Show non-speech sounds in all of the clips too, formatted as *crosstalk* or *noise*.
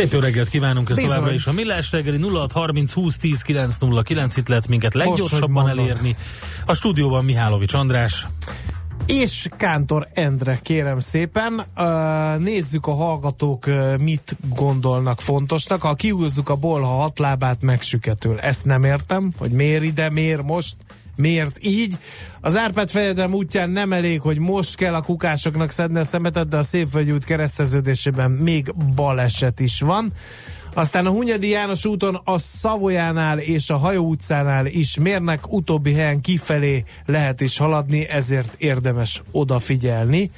Szép jó reggelt kívánunk, ez továbbra is a Millás reggeli 0630 20 10 909 itt lehet minket leggyorsabban elérni. A stúdióban Mihálovics András. És Kántor Endre, kérem szépen, nézzük a hallgatók mit gondolnak fontosnak. Ha kiúzzuk a bolha hatlábát, megsüketül. Ezt nem értem, hogy miért ide, miért most, miért így. Az Árpád fejedelem útján nem elég, hogy most kell a kukásoknak szedni a szemetet, de a Szépvölgyi út kereszteződésében még baleset is van. Aztán a Hunyadi János úton a Szavolyánál és a Hajó utcánál is mérnek, utóbbi helyen kifelé lehet is haladni, ezért érdemes odafigyelni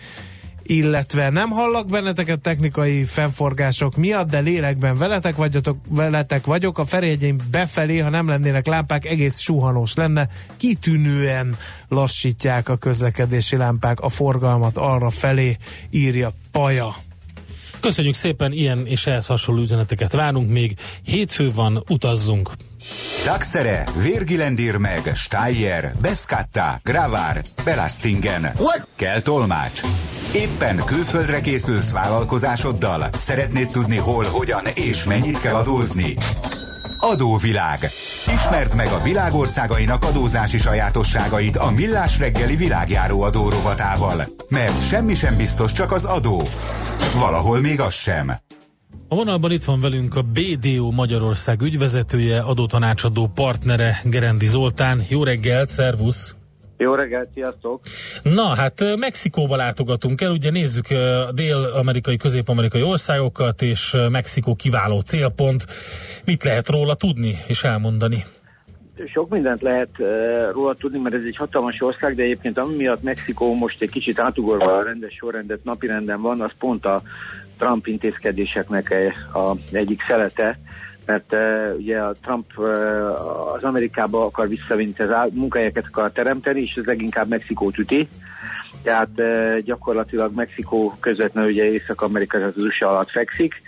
illetve nem hallak benneteket technikai fennforgások miatt, de lélekben veletek, vagyok, veletek vagyok. A Ferihegyén befelé, ha nem lennének lámpák, egész suhanós lenne. Kitűnően lassítják a közlekedési lámpák a forgalmat arra felé, írja Paja. Köszönjük szépen, ilyen és ehhez hasonló üzeneteket várunk még. Hétfő van, utazzunk! Taxere, Virgilendir meg, Steyer, Beskatta, Gravár, Belastingen. Kell tolmács. Éppen külföldre készülsz vállalkozásoddal? Szeretnéd tudni hol, hogyan és mennyit kell adózni? Adóvilág. Ismerd meg a világországainak adózási sajátosságait a Millás reggeli világjáró adó rovatával. Mert semmi sem biztos, csak az adó. Valahol még az sem. A vonalban itt van velünk a BDO Magyarország ügyvezetője, adótanácsadó partnere Gerendi Zoltán. Jó reggelt, szervusz! Jó reggelt, sziasztok! Na, hát Mexikóba látogatunk el, ugye nézzük a dél-amerikai, közép-amerikai országokat, és Mexikó kiváló célpont. Mit lehet róla tudni és elmondani? Sok mindent lehet róla tudni, mert ez egy hatalmas ország, de egyébként ami miatt Mexikó most egy kicsit átugorva a rendes sorrendet napirenden van, az pont a Trump intézkedéseknek a egyik szelete, mert uh, ugye a Trump uh, az Amerikába akar visszavinni, az munkahelyeket akar teremteni, és ez leginkább Mexikót üti. Tehát uh, gyakorlatilag Mexikó közvetlenül ugye Észak-Amerika az USA alatt fekszik,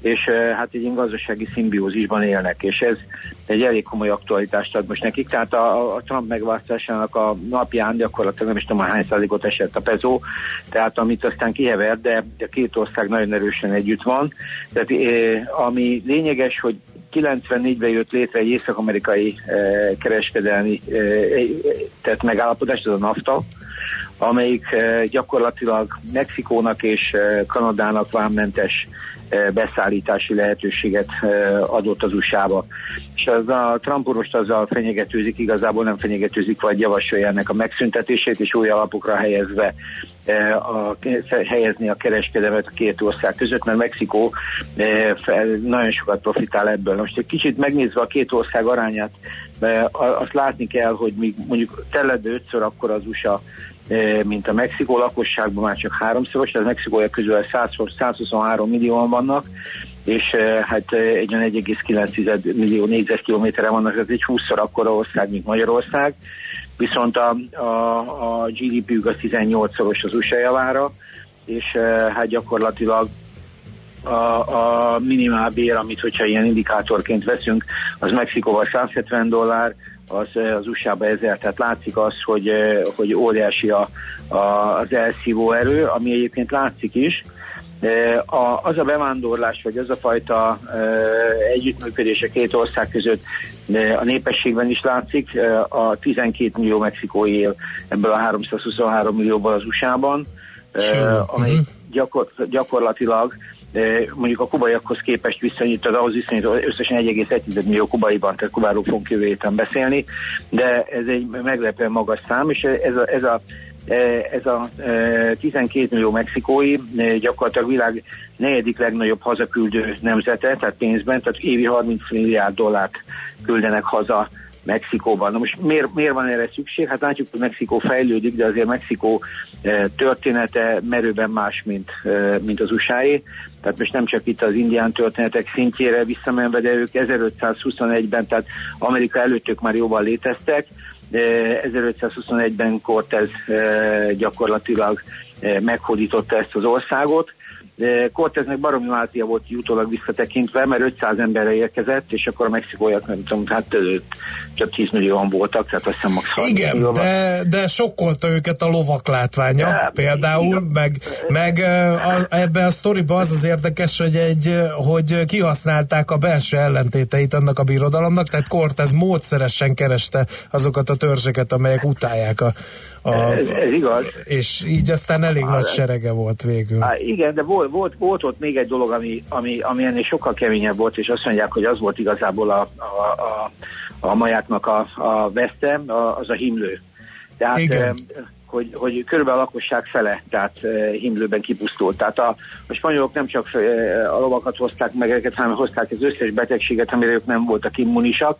és hát egy ilyen gazdasági szimbiózisban élnek, és ez egy elég komoly aktualitást ad most nekik. Tehát a, a Trump megválasztásának a napján gyakorlatilag nem is tudom hány százalékot esett a pezó, tehát amit aztán kihevert, de a két ország nagyon erősen együtt van. Tehát ami lényeges, hogy 94-ben jött létre egy észak-amerikai eh, kereskedelmi eh, tehát megállapodás, ez a NAFTA, amelyik eh, gyakorlatilag Mexikónak és eh, Kanadának vámmentes Eh, beszállítási lehetőséget eh, adott az USA-ba. És az a Trump most azzal fenyegetőzik, igazából nem fenyegetőzik, vagy javasolja ennek a megszüntetését, és új alapokra helyezve a, helyezni a kereskedelmet a két ország között, mert Mexikó nagyon sokat profitál ebből. Most egy kicsit megnézve a két ország arányát, azt látni kell, hogy még mondjuk teledő ötször akkor az USA mint a Mexikó lakosságban már csak háromszoros, tehát Mexikója közül 100, 123 millióan vannak, és e, hát e, egy olyan 1,9 millió négyzetkilométerre vannak, ez egy 20-szor akkora ország, mint Magyarország, viszont a, a, a GDP-ük az 18-szoros az USA javára, és hát gyakorlatilag a, a minimálbér, amit hogyha ilyen indikátorként veszünk, az Mexikóval 170 dollár, az, eh, az USA-ba ezzel, tehát látszik az, hogy, eh, hogy óriási a, a, az elszívó erő, ami egyébként látszik is. Eh, a, az a bevándorlás, vagy az a fajta együttműködés a két ország között a népességben is látszik. A 12 millió mexikói él ebből a 323 millióból az USA-ban, amely mhm. gyakor, gyakorlatilag mondjuk a kubaiakhoz képest viszonyítod, ahhoz viszonyítod összesen 1,1 millió kubaiban, tehát Kubáról fogunk jövő héten beszélni, de ez egy meglepően magas szám, és ez a, ez a ez a 12 millió mexikói gyakorlatilag világ negyedik legnagyobb hazaküldő nemzete, tehát pénzben, tehát évi 30 milliárd dollárt küldenek haza Mexikóban. Na most miért, miért van erre szükség? Hát látjuk, hogy Mexikó fejlődik, de azért Mexikó története merőben más, mint, mint az usa -é. Tehát most nem csak itt az indián történetek szintjére visszamenve, de ők 1521-ben, tehát Amerika előtt ők már jóval léteztek, 1521-ben Cortez gyakorlatilag meghódította ezt az országot, Corteznek baromi váltia volt utólag visszatekintve, mert 500 emberre érkezett, és akkor a mexikóiak nem tudom, hát több 10 millióan voltak, tehát azt hiszem max. Igen, de, de sokkolta őket a lovak látványa de, például, igen. meg, meg a, ebben a sztoriban az az érdekes, hogy, egy, hogy kihasználták a belső ellentéteit annak a birodalomnak, tehát Cortez módszeresen kereste azokat a törzseket, amelyek utálják a, a, ez, ez igaz. És így aztán elég a, nagy serege volt végül. Á, igen, de volt, volt, volt ott még egy dolog, ami, ami, ami ennél sokkal keményebb volt, és azt mondják, hogy az volt igazából a, a, a, a majáknak a, a veszte, a, az a himlő. Tehát igen hogy, hogy körülbelül a lakosság fele, tehát uh, himlőben kipusztult. Tehát a, a spanyolok nem csak uh, a lovakat hozták meg ezeket, hanem hozták az összes betegséget, amire ők nem voltak immunisak.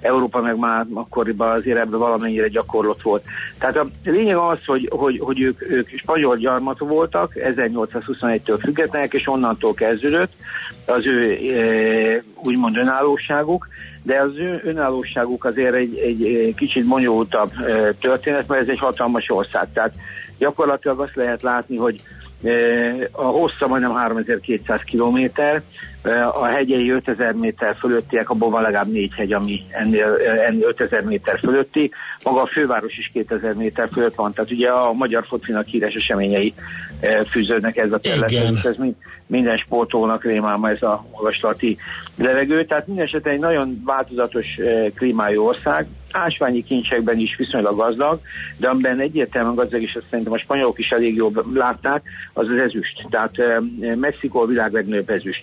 Európa meg már akkoriban azért ebben valamennyire gyakorlott volt. Tehát a lényeg az, hogy, hogy, hogy ők, ők spanyol gyarmatú voltak, 1821-től függetlenek, és onnantól kezdődött az ő uh, úgymond önállóságuk, de az ő önállóságuk azért egy, egy kicsit bonyolultabb történet, mert ez egy hatalmas ország. Tehát gyakorlatilag azt lehet látni, hogy a hossza majdnem 3200 kilométer, a hegyei 5000 méter fölöttiek, abból van legalább négy hegy, ami ennél, ennél 5000 méter fölötti. Maga a főváros is 2000 méter fölött van, tehát ugye a magyar focinak híres eseményei fűződnek ez a területhez. Ez minden sportolónak rémálma ez a magaslati levegő. Tehát minden esetben egy nagyon változatos klímájú ország, ásványi kincsekben is viszonylag gazdag, de amiben egyértelműen gazdag, és azt szerintem a spanyolok is elég jól látták, az az ezüst. Tehát Mexikó a világ legnagyobb ezüst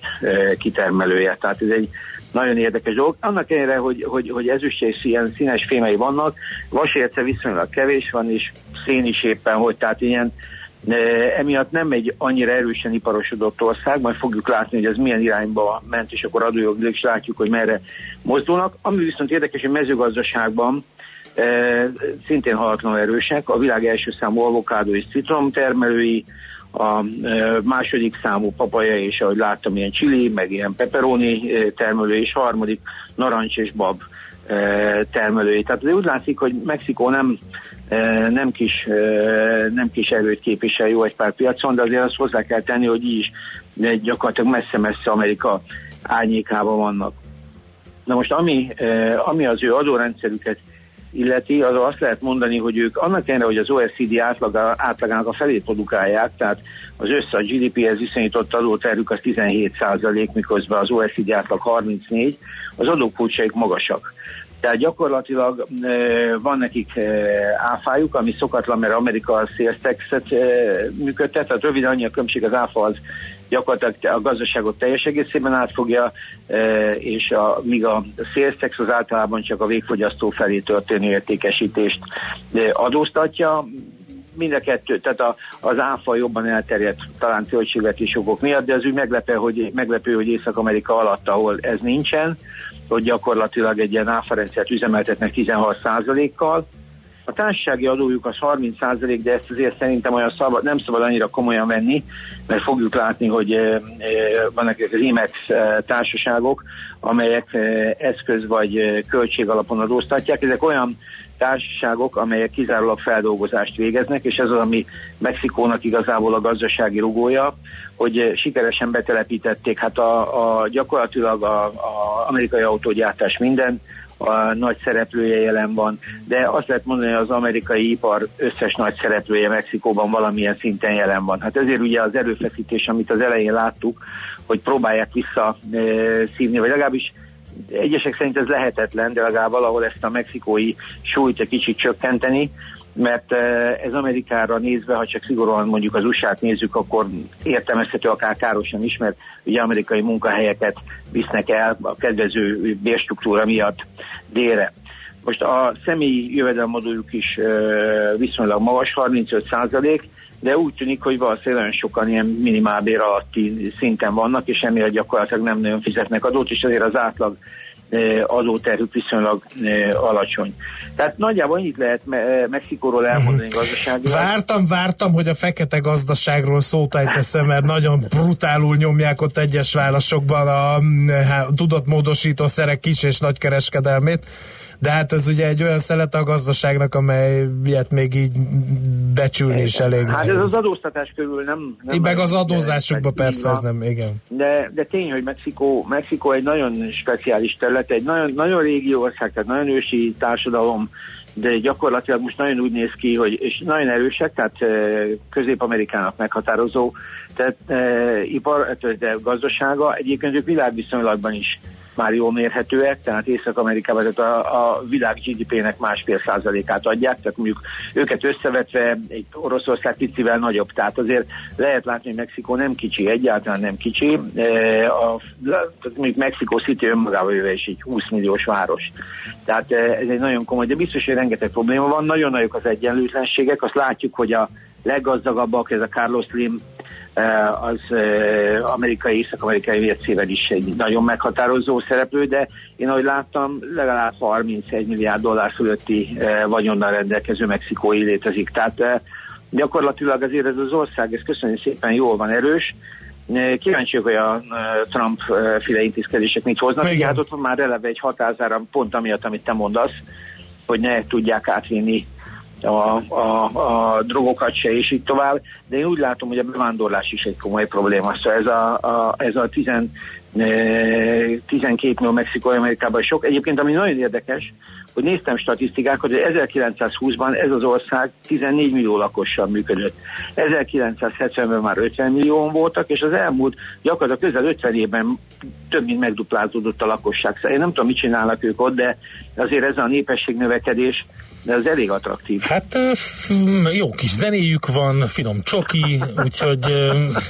kitermelője. Tehát ez egy nagyon érdekes dolog. Annak ellenére, hogy, hogy, hogy ezüst és ilyen színes fémei vannak, vasérce viszonylag kevés van, és szén is éppen, hogy tehát ilyen Emiatt nem egy annyira erősen iparosodott ország, majd fogjuk látni, hogy ez milyen irányba ment, és akkor adójogilag is látjuk, hogy merre mozdulnak. Ami viszont érdekes, hogy mezőgazdaságban szintén halatlanul erősek, a világ első számú avokádó és citromtermelői, a e, második számú papaja, és ahogy láttam, ilyen csili, meg ilyen pepperoni termelő, és harmadik narancs és bab termelői. Tehát úgy látszik, hogy Mexikó nem nem kis, nem kis erőt képvisel jó egy pár piacon, de azért azt hozzá kell tenni, hogy így is gyakorlatilag messze-messze Amerika árnyékában vannak. Na most ami, ami az ő adórendszerüket illeti, az azt lehet mondani, hogy ők annak ellenére, hogy az OECD átlag, átlagának a felét produkálják, tehát az össze a GDP-hez viszonyított adóterük az 17 százalék, miközben az OECD átlag 34, az adókulcsaik magasak. Tehát gyakorlatilag van nekik áfájuk, ami szokatlan, mert Amerika a sales tax-et működtet, tehát rövid annyi a különbség az áfa az gyakorlatilag a gazdaságot teljes egészében átfogja, és a, míg a sales tax az általában csak a végfogyasztó felé történő értékesítést adóztatja, mind a kettő, tehát a, az áfa jobban elterjedt talán költségvetés okok miatt, de az úgy meglepő, hogy, meglepő, hogy Észak-Amerika alatt, ahol ez nincsen, hogy gyakorlatilag egy ilyen áfarendszert üzemeltetnek 16%-kal. A társasági adójuk az 30%, de ezt azért szerintem olyan szabad, nem szabad annyira komolyan venni, mert fogjuk látni, hogy e, e, vannak az IMEX e, társaságok, amelyek eszköz vagy költség alapon adóztatják. Ezek olyan társaságok, amelyek kizárólag feldolgozást végeznek, és ez az, ami Mexikónak igazából a gazdasági rugója, hogy sikeresen betelepítették, hát a, a gyakorlatilag a, a amerikai autógyártás minden, a nagy szereplője jelen van, de azt lehet mondani, hogy az amerikai ipar összes nagy szereplője Mexikóban valamilyen szinten jelen van. Hát ezért ugye az erőfeszítés, amit az elején láttuk, hogy próbálják vissza e, szívni, vagy legalábbis egyesek szerint ez lehetetlen, de legalább valahol ezt a mexikói súlyt egy kicsit csökkenteni, mert eh, ez Amerikára nézve, ha csak szigorúan mondjuk az USA-t nézzük, akkor értelmezhető akár károsan is, mert ugye amerikai munkahelyeket visznek el a kedvező bérstruktúra miatt délre. Most a személyi jövedelmadójuk is eh, viszonylag magas, 35 százalék, de úgy tűnik, hogy valószínűleg nagyon sokan ilyen minimálbér alatti szinten vannak, és emiatt gyakorlatilag nem nagyon fizetnek adót, és azért az átlag adóterhük viszonylag alacsony. Tehát nagyjából ennyit lehet Mexikóról elmondani uh-huh. gazdaságilag. Vártam, vártam, hogy a fekete gazdaságról szót ejteszem, mert nagyon brutálul nyomják ott egyes városokban a, a tudatmódosító szerek kis és nagy kereskedelmét de hát ez ugye egy olyan szelet a gazdaságnak, amely ilyet még így becsülni is elég. Hát ez az adóztatás körül nem... nem meg az adózásukban persze ez nem, igen. De, de tény, hogy Mexikó, Mexikó egy nagyon speciális terület, egy nagyon, nagyon régi ország, tehát nagyon ősi társadalom, de gyakorlatilag most nagyon úgy néz ki, hogy és nagyon erősek, tehát Közép-Amerikának meghatározó, tehát e, ipar, de gazdasága, egyébként ők világviszonylatban is már jól mérhetőek, tehát Észak-Amerikában tehát a, a világ GDP-nek másfél százalékát adják, tehát mondjuk őket összevetve egy Oroszország picivel nagyobb, tehát azért lehet látni, hogy Mexikó nem kicsi, egyáltalán nem kicsi. E, a, tehát mondjuk Mexikó City önmagában jöve is egy 20 milliós város. Tehát e, ez egy nagyon komoly, de biztos, hogy rengeteg probléma van, nagyon nagyok az egyenlőtlenségek, azt látjuk, hogy a leggazdagabbak, ez a Carlos Slim Eh, az eh, amerikai, észak-amerikai vércével is egy nagyon meghatározó szereplő, de én ahogy láttam, legalább 31 milliárd dollár fölötti eh, vagyonnal rendelkező mexikói létezik. Tehát gyakorlatilag azért ez az ország, ez köszönjük szépen jól van erős, Kíváncsiak, hogy a Trump féle intézkedések mit hoznak. Igen. Hát ott van már eleve egy hatázára, pont amiatt, amit te mondasz, hogy ne tudják átvinni a, a, a drogokat se, és így tovább, de én úgy látom, hogy a bevándorlás is egy komoly probléma. Szóval ez a, a, ez a 10, 12 millió Mexikói Amerikában sok. Egyébként, ami nagyon érdekes, hogy néztem statisztikákat, hogy 1920-ban ez az ország 14 millió lakossal működött. 1970-ben már 50 millióan voltak, és az elmúlt gyakorlatilag közel 50 évben több mint megduplázódott a lakosság. Szóval én nem tudom, mit csinálnak ők ott, de azért ez a népességnövekedés de az elég attraktív. Hát jó kis zenéjük van, finom csoki, úgyhogy...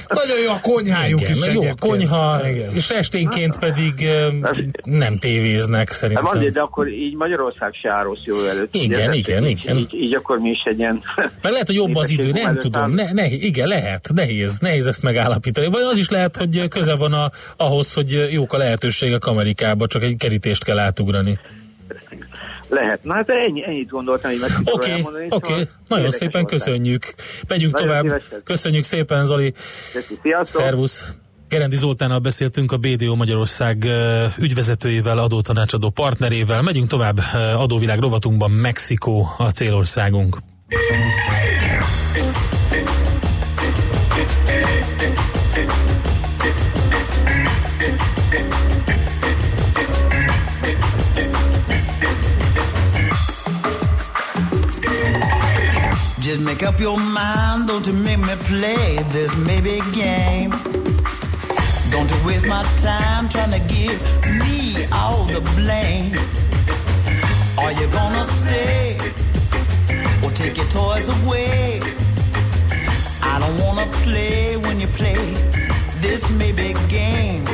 Nagyon jó a konyhájuk igen, is Jó a konyha, igen. és esténként pedig nem tévéznek szerintem. Hát azért, de akkor így Magyarország se áll rossz jó előtt. Igen, ugye, igen, így, igen. Így, így, akkor mi is egy ilyen... *laughs* Mert lehet, hogy jobb az idő, nem tudom. Ne, ne, igen, lehet, nehéz, nehéz ezt megállapítani. Vagy az is lehet, hogy köze van a, ahhoz, hogy jók a lehetőségek Amerikába, csak egy kerítést kell átugrani. Lehet. Na hát ennyi, ennyit gondoltam, hogy meg Oké, okay, oké. Okay. Szóval Nagyon szépen voltál. köszönjük. Megyünk Nagyon tovább. Szívesen. Köszönjük szépen, Zoli. Sziasztok. Szervusz. Gerendi Zoltánnal beszéltünk a BDO Magyarország ügyvezetőjével, adótanácsadó partnerével. Megyünk tovább adóvilág rovatunkban, Mexikó a célországunk. Make up your mind, don't you make me play this maybe game. Don't you waste my time trying to give me all the blame. Are you gonna stay or take your toys away? I don't wanna play when you play this maybe game.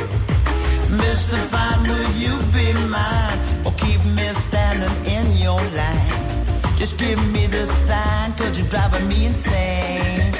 Mr. Fine, will you be mine Just give me the sign, cause you're driving me insane.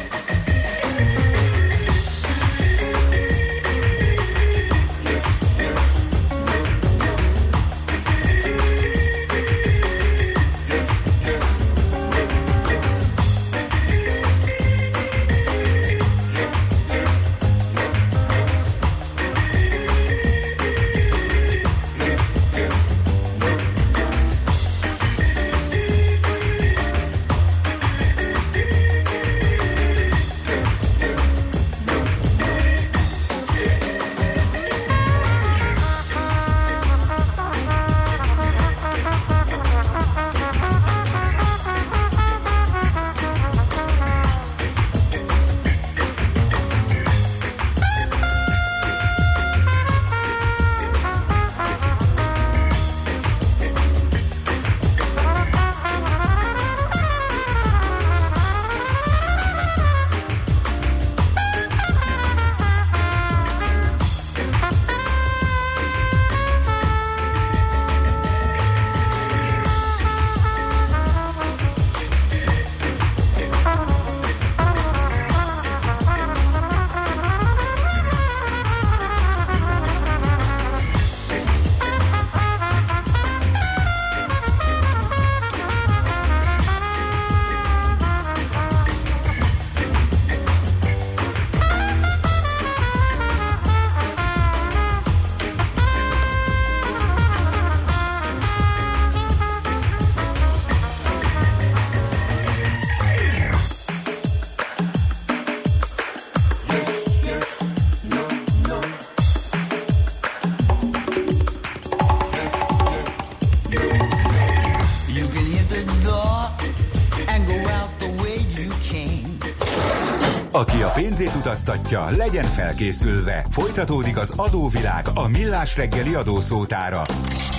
Utaztatja, legyen felkészülve. Folytatódik az adóvilág a millás reggeli adószótára.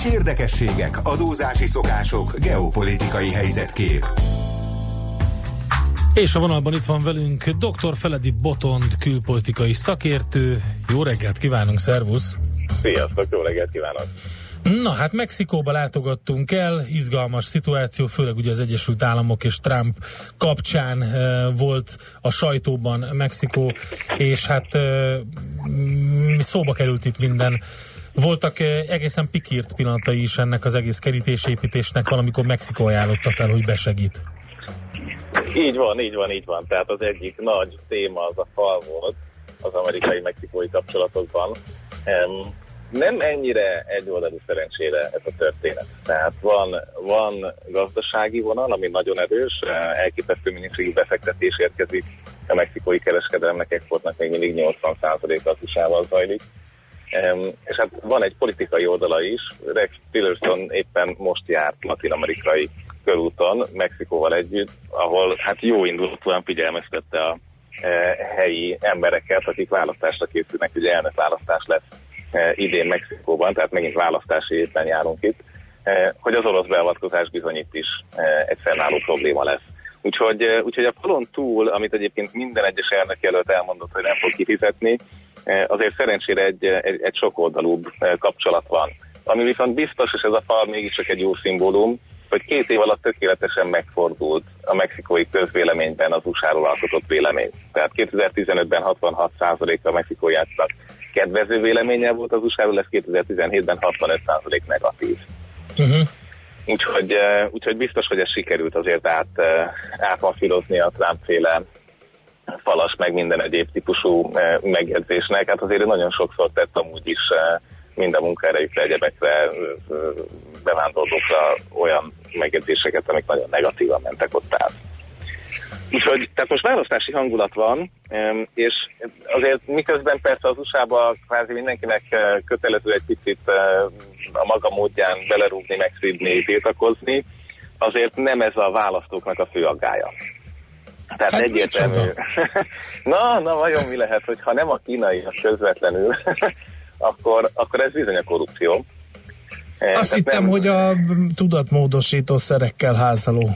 Érdekességek, adózási szokások, geopolitikai helyzetkép. És a vonalban itt van velünk dr. Feledi Botond, külpolitikai szakértő. Jó reggelt kívánunk, szervusz! Sziasztok, jó reggelt kívánok! Na hát Mexikóba látogattunk el, izgalmas szituáció, főleg ugye az Egyesült Államok és Trump kapcsán e, volt a sajtóban Mexikó, és hát e, szóba került itt minden. Voltak e, egészen pikírt pillanatai is ennek az egész kerítésépítésnek, valamikor Mexikó ajánlotta fel, hogy besegít. Így van, így van, így van. Tehát az egyik nagy téma az a fal volt az amerikai-mexikói kapcsolatokban. Nem ennyire egyoldalú szerencsére ez a történet. Tehát van, van gazdasági vonal, ami nagyon erős, elképesztő mennyiségű befektetés érkezik, a mexikói kereskedelemnek, exportnak még mindig 80%-a az usa zajlik. És hát van egy politikai oldala is, Rex Tillerson éppen most járt latin-amerikai körúton Mexikóval együtt, ahol hát jó indulatúan figyelmeztette a e, helyi embereket, akik választásra készülnek, ugye elnök választás lesz idén Mexikóban, tehát megint választási évben járunk itt, e, hogy az orosz beavatkozás bizony itt is e, egy fennálló probléma lesz. Úgyhogy, e, úgyhogy a falon túl, amit egyébként minden egyes elnök jelölt elmondott, hogy nem fog kifizetni, e, azért szerencsére egy, egy, egy sokoldalúbb e, kapcsolat van. Ami viszont biztos, és ez a fal mégiscsak egy jó szimbólum, hogy két év alatt tökéletesen megfordult a mexikói közvéleményben az USA-ról alkotott vélemény. Tehát 2015-ben 66% a mexikóiaknak kedvező véleménye volt az USA-ról, ez 2017-ben 65% negatív. Uh-huh. Úgyhogy, úgyhogy biztos, hogy ez sikerült azért át, átmafilozni a Trump-féle falas, meg minden egyéb típusú megjegyzésnek. Hát azért nagyon sokszor tett amúgy is mind a munkaerejükre, egyebekre, bevándorlókra olyan megjegyzéseket, amik nagyon negatívan mentek ott át. Úgyhogy, tehát most választási hangulat van, és azért miközben persze az USA-ba kvázi mindenkinek kötelező egy picit a maga módján belerúgni, megszívni, tiltakozni, azért nem ez a választóknak a fő aggája. Tehát hát egyértelmű. *laughs* na, na, vajon mi lehet, hogyha nem a kínai a közvetlenül, *laughs* akkor, akkor ez bizony a korrupció. Eh, Azt hittem, nem... hogy a tudatmódosító szerekkel házaló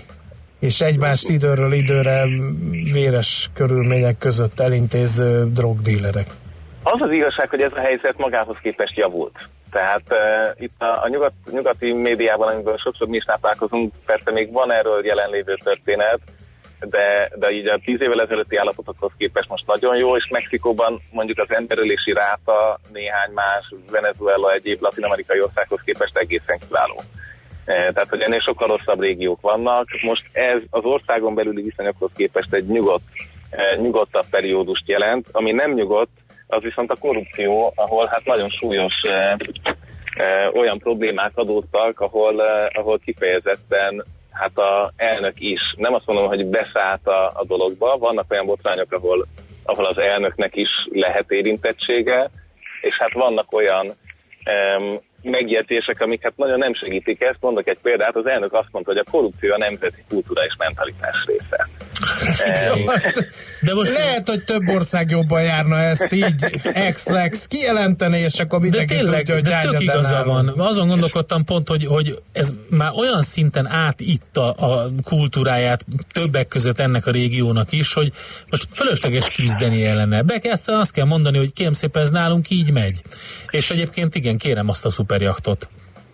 és egymást időről időre véres körülmények között elintéző drogdílerek. Az az igazság, hogy ez a helyzet magához képest javult. Tehát uh, itt a, a nyugat, nyugati médiában, amiből sokszor mi is táplálkozunk, persze még van erről jelenlévő történet, de, de így a tíz évvel ezelőtti állapotokhoz képest most nagyon jó, és Mexikóban mondjuk az emberölési ráta néhány más Venezuela egyéb latin-amerikai országhoz képest egészen kiváló. E, tehát, hogy ennél sokkal rosszabb régiók vannak. Most ez az országon belüli viszonyokhoz képest egy nyugodt, e, nyugodtabb periódust jelent, ami nem nyugodt, az viszont a korrupció, ahol hát nagyon súlyos eh, eh, olyan problémák adódtak, ahol, eh, ahol kifejezetten hát a elnök is, nem azt mondom, hogy beszállt a, a dologba, vannak olyan botrányok, ahol, ahol az elnöknek is lehet érintettsége, és hát vannak olyan megjegyzések, amik hát nagyon nem segítik ezt. Mondok egy példát, az elnök azt mondta, hogy a korrupció a nemzeti kultúra és mentalitás része. De most lehet, hogy több ország jobban járna ezt így ex-lex kijelenteni, és akkor mindenki de tényleg, tudja, hogy de tök igaza van. Azon gondolkodtam pont, hogy, hogy ez már olyan szinten átitta a kultúráját többek között ennek a régiónak is, hogy most fölösleges küzdeni ellene. Be kell, azt kell mondani, hogy kérem szépen ez nálunk így megy. És egyébként igen, kérem azt a szuperjachtot.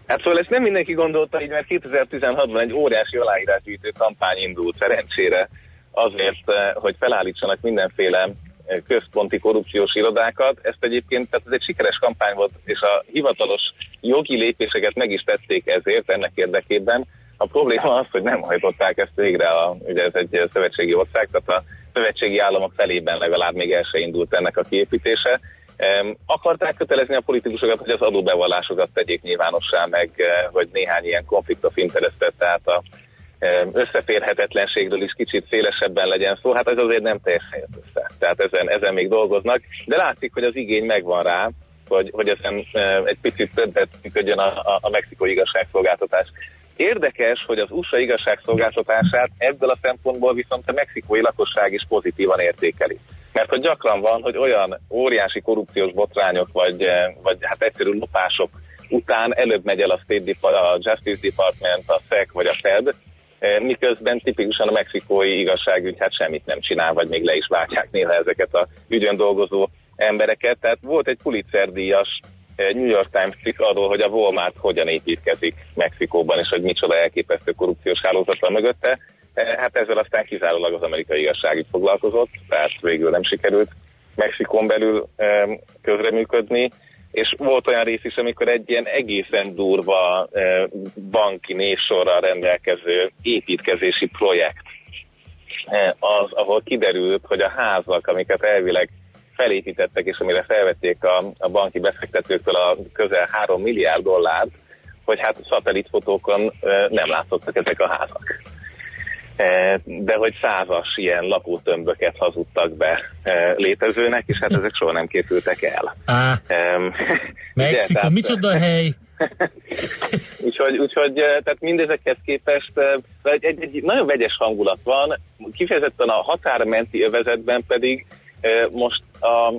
Hát szóval ezt nem mindenki gondolta így, mert 2016-ban egy óriási aláírásgyűjtő kampány indult szerencsére azért, eh, hogy felállítsanak mindenféle eh, központi korrupciós irodákat. Ezt egyébként, tehát ez egy sikeres kampány volt, és a hivatalos jogi lépéseket meg is tették ezért, ennek érdekében. A probléma az, hogy nem hajtották ezt végre, a, ugye ez egy szövetségi ország, tehát a szövetségi államok felében legalább még el se indult ennek a kiépítése. Akarták kötelezni a politikusokat, hogy az adóbevallásokat tegyék nyilvánossá, meg uh, hogy néhány ilyen konflikt of interest tehát a összeférhetetlenségről is kicsit szélesebben legyen szó, hát ez azért nem teljesen jött össze. Tehát ezen, ezen még dolgoznak, de látszik, hogy az igény megvan rá, hogy, hogy ezen egy picit többet működjön a, a, a mexikói igazságszolgáltatás. Érdekes, hogy az USA igazságszolgáltatását ebből a szempontból viszont a mexikói lakosság is pozitívan értékeli. Mert hogy gyakran van, hogy olyan óriási korrupciós botrányok, vagy, vagy hát egyszerű lopások után előbb megy el a, State Dep- a Justice Department, a SEC vagy a Fed, miközben tipikusan a mexikói igazságügy hát semmit nem csinál, vagy még le is váltják néha ezeket a ügyön dolgozó embereket. Tehát volt egy Pulitzer díjas New York Times cikk arról, hogy a Walmart hogyan építkezik Mexikóban, és hogy micsoda elképesztő korrupciós hálózata mögötte. Hát ezzel aztán kizárólag az amerikai igazságügy foglalkozott, tehát végül nem sikerült Mexikón belül közreműködni, és volt olyan rész is, amikor egy ilyen egészen durva banki névsorral rendelkező építkezési projekt az, ahol kiderült, hogy a házak, amiket elvileg felépítettek, és amire felvették a, a banki befektetőktől a közel 3 milliárd dollárt, hogy hát szatellitfotókon nem látszottak ezek a házak. De hogy százas ilyen lakótömböket hazudtak be létezőnek, és hát ezek soha nem készültek el. Á, tehát, micsoda hely! *laughs* úgyhogy, úgyhogy tehát mindezekhez képest egy, egy, egy nagyon vegyes hangulat van, kifejezetten a határmenti övezetben pedig most a,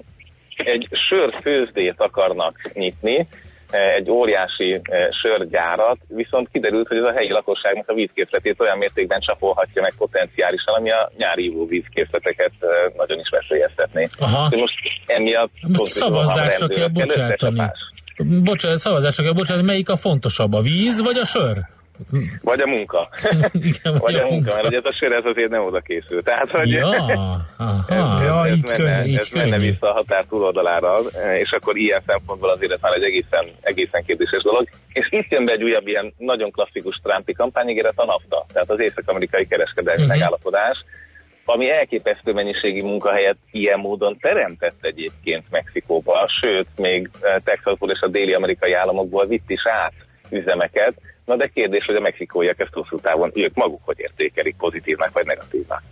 egy sörfőzdét akarnak nyitni, egy óriási sörgyárat, viszont kiderült, hogy ez a helyi lakosságnak a vízkészletét olyan mértékben csapolhatja meg potenciálisan, ami a nyári ívó vízkészleteket nagyon is veszélyeztetné. Aha. De most emiatt szavazásra kell bocsátani. Bocsánat, szavazásra kell bocsánat, melyik a fontosabb, a víz vagy a sör? Vagy a munka. *laughs* Igen, vagy a munka, mert ugye ez a sör ez azért nem oda készül. Tehát, hogy ja, *laughs* aha, ez, ja, ez, így menne, könnyű, így ez menne vissza a határ túloldalára, és akkor ilyen szempontból azért ez már egy egészen, egészen kérdéses dolog. És itt jön be egy újabb ilyen nagyon klasszikus Trumpi kampányigéret a NAFTA, tehát az észak-amerikai kereskedelmi uh-huh. megállapodás, ami elképesztő mennyiségi munkahelyet ilyen módon teremtett egyébként Mexikóba, sőt, még eh, Texasból és a déli amerikai államokból vitt is át üzemeket. Na de kérdés, hogy a mexikóiak ezt hosszú távon ők maguk hogy értékelik, pozitívnak vagy negatívnak.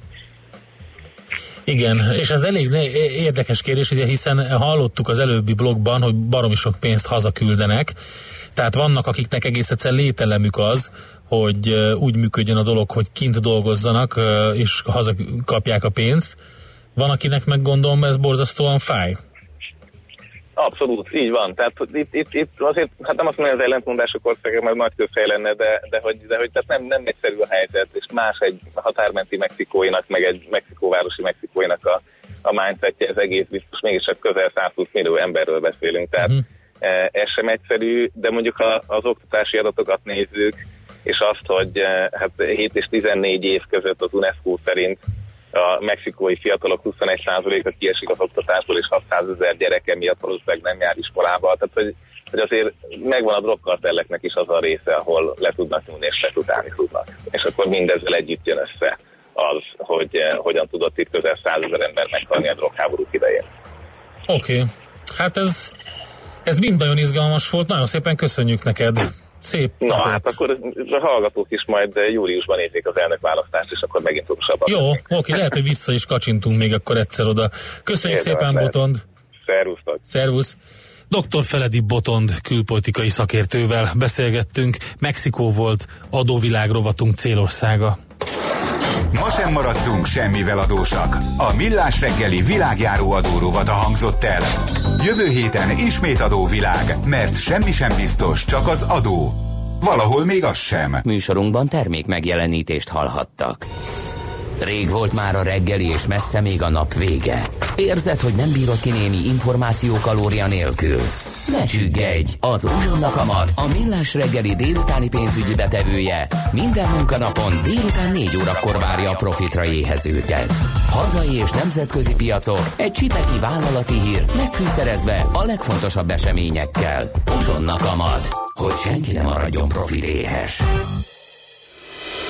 Igen, és ez elég érdekes kérdés, ugye, hiszen hallottuk az előbbi blogban, hogy baromi sok pénzt hazaküldenek, tehát vannak, akiknek egész egyszer lételemük az, hogy úgy működjön a dolog, hogy kint dolgozzanak, és hazakapják a pénzt. Van, akinek meg gondolom ez borzasztóan fáj. Abszolút, így van. Tehát itt, itt, itt azért, hát nem azt mondom, hogy az ellentmondások országa, mert nagy közhely lenne, de, de hogy, de hogy tehát nem, nem egyszerű a helyzet, és más egy határmenti mexikóinak, meg egy mexikóvárosi mexikóinak a, a mindsetje, ez egész biztos, mégiscsak közel 120 millió emberről beszélünk, tehát uh-huh. ez sem egyszerű, de mondjuk ha az oktatási adatokat nézzük, és azt, hogy eh, hát 7 és 14 év között az UNESCO szerint a mexikói fiatalok 21%-a kiesik az oktatásból, és 600 ezer gyereke miatt valószínűleg nem jár iskolába. Tehát, hogy, hogy azért megvan a drogkartelleknek is az a része, ahol le tudnak nyúlni és rekrutálni tudnak. És akkor mindezzel együtt jön össze az, hogy eh, hogyan tudott itt közel 100 ezer ember meghalni a drogháborúk idején. Oké, okay. hát ez, ez mind nagyon izgalmas volt, nagyon szépen köszönjük neked. Szép Na napot. hát akkor a hallgatók is majd júliusban nézik az elnökválasztást, és akkor megint okosabban. Jó, oké, lehet, hogy vissza is kacsintunk még akkor egyszer oda. Köszönjük Érdemes szépen, lehet. Botond. Szervusztok! Szervusz! Dr. Feledi Botond külpolitikai szakértővel beszélgettünk. Mexikó volt adóvilág rovatunk célországa. Ma sem maradtunk semmivel adósak. A Millás reggeli világjáró adórovata hangzott el. Jövő héten ismét adóvilág, mert semmi sem biztos, csak az adó. Valahol még az sem. Műsorunkban termék megjelenítést hallhattak. Rég volt már a reggeli, és messze még a nap vége. Érzed, hogy nem bírod ki némi információ kalória nélkül? Ne csüggedj! Az Uzsonna Kamat, a millás reggeli délutáni pénzügyi betevője minden munkanapon délután 4 órakor várja a profitra éhezőket. Hazai és nemzetközi piacok, egy csipeki vállalati hír, megfűszerezve a legfontosabb eseményekkel. Uzsonna Kamat, hogy senki ne maradjon profit éhes.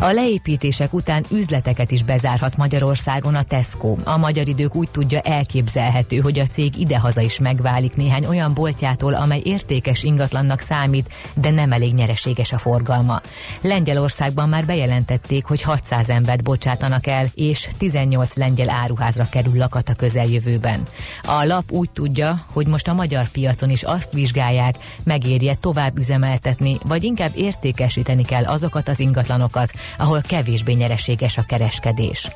A leépítések után üzleteket is bezárhat Magyarországon a Tesco. A magyar idők úgy tudja elképzelhető, hogy a cég idehaza is megválik néhány olyan boltjától, amely értékes ingatlannak számít, de nem elég nyereséges a forgalma. Lengyelországban már bejelentették, hogy 600 embert bocsátanak el, és 18 lengyel áruházra kerül lakat a közeljövőben. A lap úgy tudja, hogy most a magyar piacon is azt vizsgálják, megérje tovább üzemeltetni, vagy inkább értékesíteni kell azokat az ingatlanokat, ahol kevésbé nyereséges a kereskedés.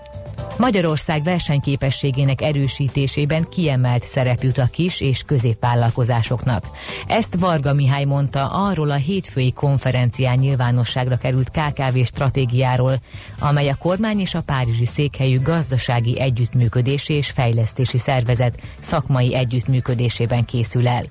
Magyarország versenyképességének erősítésében kiemelt szerep jut a kis és középvállalkozásoknak. Ezt Varga Mihály mondta arról a hétfői konferencián nyilvánosságra került KKV stratégiáról, amely a kormány és a Párizsi székhelyű gazdasági együttműködési és fejlesztési szervezet szakmai együttműködésében készül el.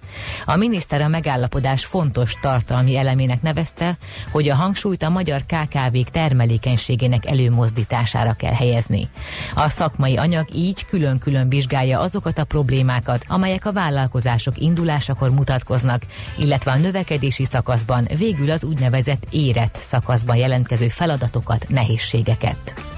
A miniszter a megállapodás fontos tartalmi elemének nevezte, hogy a hangsúlyt a magyar KKV-k termelékenységének előmozdítására kell helyezni. A szakmai anyag így külön-külön vizsgálja azokat a problémákat, amelyek a vállalkozások indulásakor mutatkoznak, illetve a növekedési szakaszban végül az úgynevezett érett szakaszban jelentkező feladatokat, nehézségeket.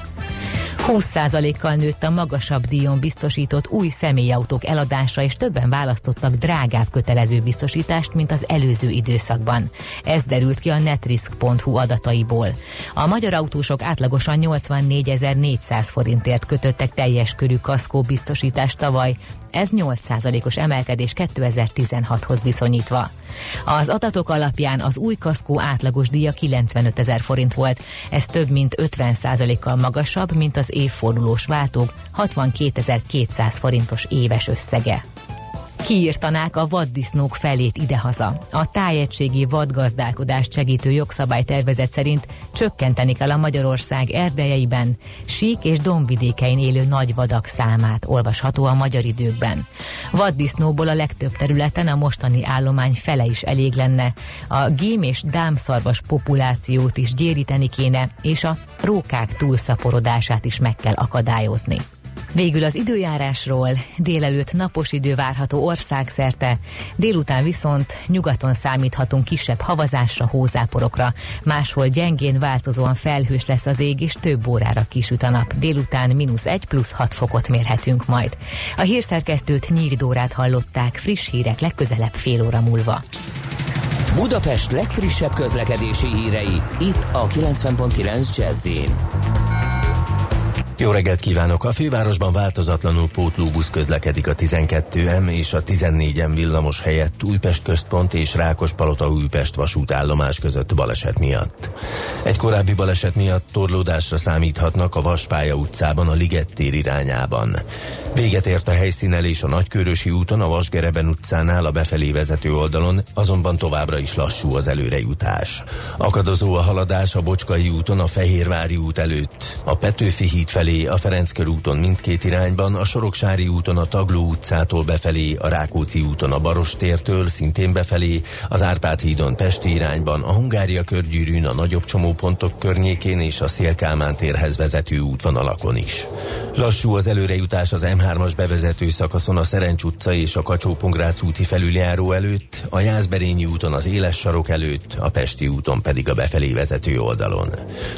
20%-kal nőtt a magasabb díjon biztosított új személyautók eladása, és többen választottak drágább kötelező biztosítást, mint az előző időszakban. Ez derült ki a netrisk.hu adataiból. A magyar autósok átlagosan 84.400 forintért kötöttek teljes körű kaszkó biztosítást tavaly, ez 8%-os emelkedés 2016-hoz viszonyítva. Az adatok alapján az új kaszkó átlagos díja 95 ezer forint volt, ez több mint 50%-kal magasabb, mint az évfordulós váltók 62.200 forintos éves összege kiírtanák a vaddisznók felét idehaza. A tájegységi vadgazdálkodást segítő jogszabálytervezet szerint csökkenteni kell a Magyarország erdejeiben, sík és dombvidékein élő nagy vadak számát, olvasható a magyar időkben. Vaddisznóból a legtöbb területen a mostani állomány fele is elég lenne. A gém és dámszarvas populációt is gyéríteni kéne, és a rókák túlszaporodását is meg kell akadályozni. Végül az időjárásról délelőtt napos idő várható országszerte, délután viszont nyugaton számíthatunk kisebb havazásra, hózáporokra, máshol gyengén változóan felhős lesz az ég, és több órára kisüt a nap. Délután mínusz 1 plusz 6 fokot mérhetünk majd. A hírszerkesztőt Nyíridórát hallották, friss hírek legközelebb fél óra múlva. Budapest legfrissebb közlekedési hírei, itt a 90.9 jazz jó reggelt kívánok! A fővárosban változatlanul pótlóbusz közlekedik a 12M és a 14M villamos helyett Újpest központ és Rákospalota Újpest vasútállomás között baleset miatt. Egy korábbi baleset miatt torlódásra számíthatnak a Vaspálya utcában a Liget irányában. Véget ért a helyszínelés a Nagykörösi úton, a Vasgereben utcánál a befelé vezető oldalon, azonban továbbra is lassú az előrejutás. Akadozó a haladás a Bocskai úton, a Fehérvári út előtt, a Petőfi híd felé, a Ferenckör úton mindkét irányban, a Soroksári úton a Tagló utcától befelé, a Rákóczi úton a Barostértől szintén befelé, az Árpád hídon Pesti irányban, a Hungária körgyűrűn a nagyobb csomópontok környékén és a Szélkálmán térhez vezető útvonalakon is. Lassú az előrejutás az M 3 as bevezető szakaszon a Szerencs utca és a kacsó úti felüljáró előtt, a Jászberényi úton az Éles sarok előtt, a Pesti úton pedig a befelé vezető oldalon.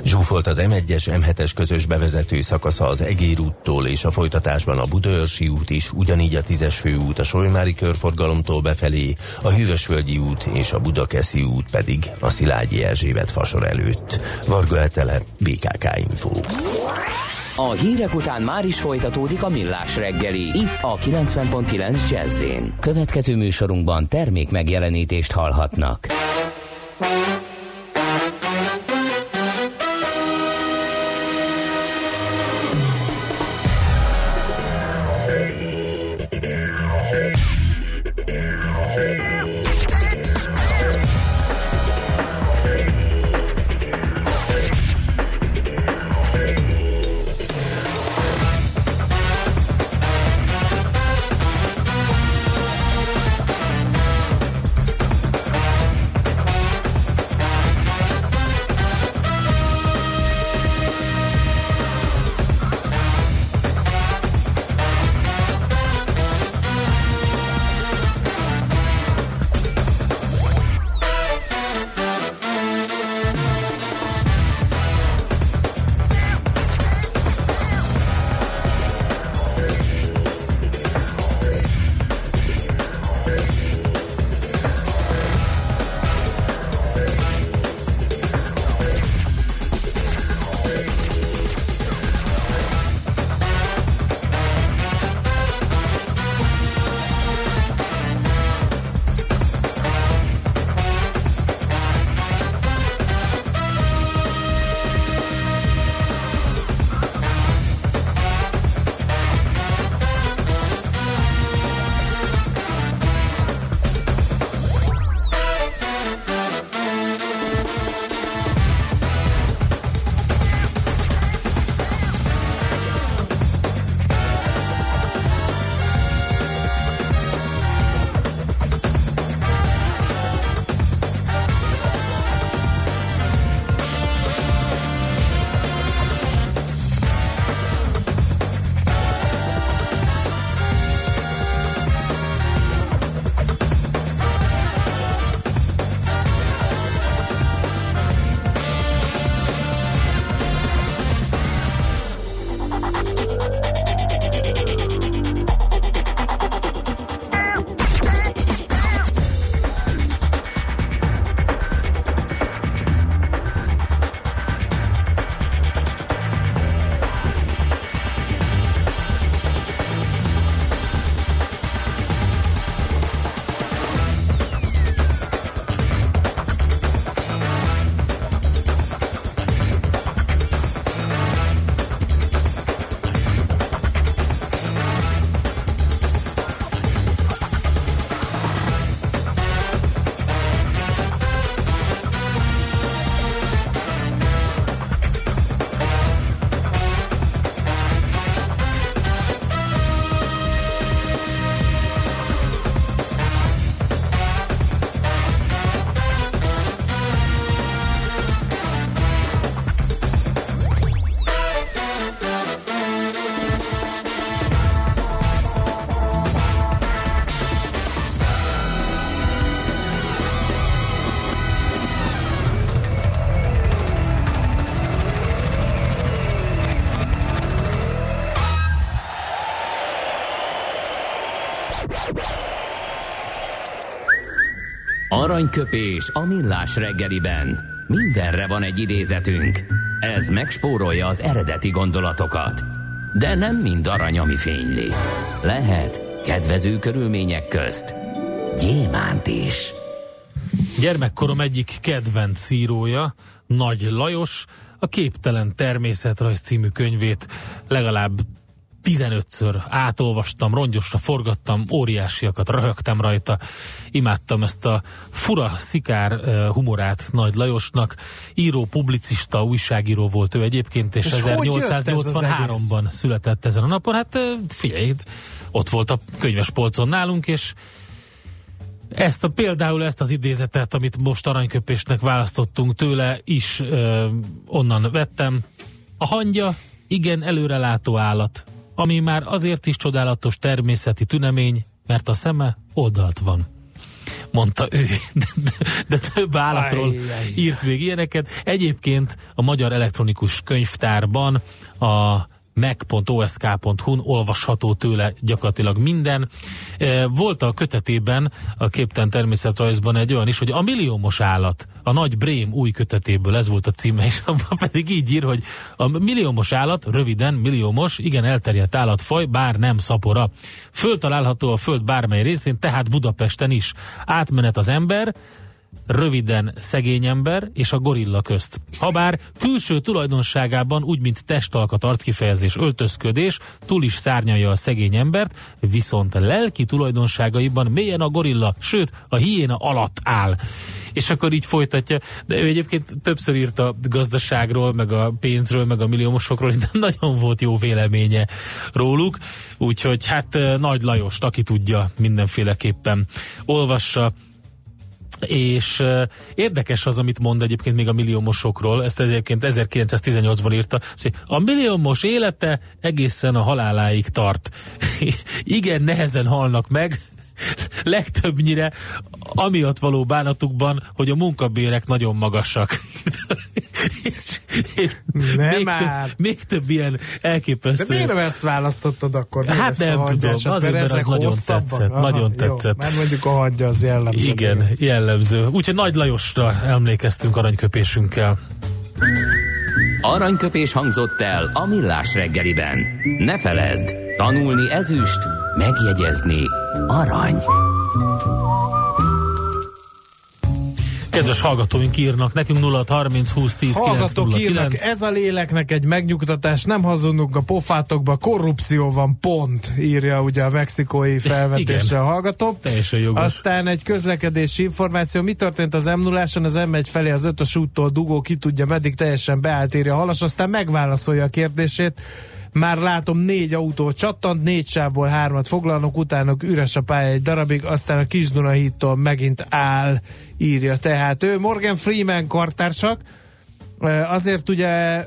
Zsúfolt az M1-es, M7-es közös bevezető szakasza az Egér úttól és a folytatásban a Budaörsi út is, ugyanígy a 10-es főút a Solymári körforgalomtól befelé, a Hűvösvölgyi út és a Budakeszi út pedig a Szilágyi Erzsébet fasor előtt. Varga Etele, BKK Info. A hírek után már is folytatódik a millás reggeli. Itt a 90.9 jazz Következő műsorunkban termék megjelenítést hallhatnak. Aranyköpés a millás reggeliben. Mindenre van egy idézetünk. Ez megspórolja az eredeti gondolatokat. De nem mind arany, ami fényli. Lehet kedvező körülmények közt gyémánt is. Gyermekkorom egyik kedvenc írója, Nagy Lajos, a Képtelen Természetrajz című könyvét legalább 15-ször átolvastam, rongyosra forgattam, óriásiakat röhögtem rajta, imádtam ezt a fura, szikár humorát Nagy Lajosnak. Író, publicista, újságíró volt ő egyébként, és, és 1883-ban született ezen a napon. Hát figyelj, ott volt a könyvespolcon nálunk, és ezt a, például ezt az idézetet, amit most aranyköpésnek választottunk tőle, is ö, onnan vettem. A hangya igen előrelátó állat, ami már azért is csodálatos természeti tünemény, mert a szeme oldalt van mondta ő, de, de, több állatról írt még ilyeneket. Egyébként a Magyar Elektronikus Könyvtárban a mac.osk.hu-n olvasható tőle gyakorlatilag minden. E, volt a kötetében, a Képten természetrajzban egy olyan is, hogy a milliómos állat, a nagy Brém új kötetéből, ez volt a címe, és abban pedig így ír, hogy a milliómos állat, röviden milliómos, igen elterjedt állatfaj, bár nem szapora. Föltalálható a föld bármely részén, tehát Budapesten is. Átmenet az ember, röviden szegény ember és a gorilla közt. Habár külső tulajdonságában úgy, mint testalkat, arckifejezés, öltözködés, túl is szárnyalja a szegény embert, viszont lelki tulajdonságaiban mélyen a gorilla, sőt a hiéna alatt áll. És akkor így folytatja, de ő egyébként többször írt a gazdaságról, meg a pénzről, meg a milliómosokról, de *laughs* nagyon volt jó véleménye róluk, úgyhogy hát Nagy Lajost, aki tudja, mindenféleképpen olvassa, és érdekes az, amit mond egyébként még a milliómosokról, ezt egyébként 1918-ban írta, hogy a milliómos élete egészen a haláláig tart. *laughs* Igen, nehezen halnak meg, *laughs* legtöbbnyire amiatt való bánatukban, hogy a munkabérek nagyon magasak. *laughs* és, és nem még, már. több, még több ilyen elképesztő. De miért nem ezt választottad akkor? Hát ezt nem a tudom, azért, mert az nagyon hosszabbak? tetszett, Aha, nagyon jó, tetszett. Mert mondjuk a hagyja az jellemző. Igen, jellemző. Úgyhogy Nagy Lajosra emlékeztünk aranyköpésünkkel. Aranyköpés hangzott el a millás reggeliben. Ne feledd, tanulni ezüst, megjegyezni arany. Kedves hallgatóink írnak nekünk 0 30 20 10 Hallgatók írnak, 909. ez a léleknek egy megnyugtatás, nem hazudunk a pofátokba, korrupció van, pont, írja ugye a mexikói *laughs* felvetésre a hallgató. Teljesen jogos. Aztán egy közlekedési információ, mi történt az m 0 az M1 felé az ötös úttól dugó, ki tudja, meddig teljesen beállt, írja a halas, aztán megválaszolja a kérdését. Már látom négy autó csattant, négy sávból hármat foglalnak, utána üres a pálya egy darabig, aztán a Kis Dunahídtól megint áll, írja tehát ő. Morgan Freeman kartársak, azért ugye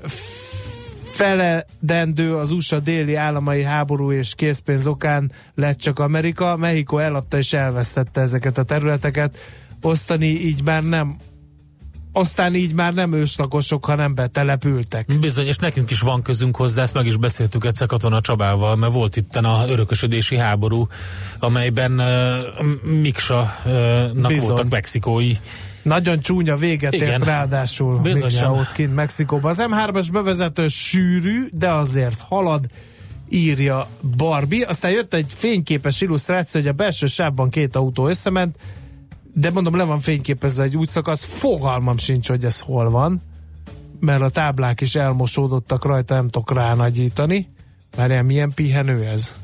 feledendő az USA déli államai háború és készpénz okán lett csak Amerika. Mexiko eladta és elvesztette ezeket a területeket. Osztani így már nem aztán így már nem őslakosok, hanem betelepültek. Bizony, és nekünk is van közünk hozzá, ezt meg is beszéltük egyszer Katona Csabával, mert volt itt a örökösödési háború, amelyben uh, Miksa-nak Bizony. voltak mexikói. Nagyon csúnya véget Igen. ért ráadásul. Miksa ott kint Mexikóban. Az M3-as bevezető sűrű, de azért halad, írja Barbie. Aztán jött egy fényképes illusztráció, hogy a belső sávban két autó összement, de mondom, le van fényképezve egy útszakasz, fogalmam sincs, hogy ez hol van, mert a táblák is elmosódottak rajta, nem tudok ránagyítani. Várjál, milyen pihenő ez?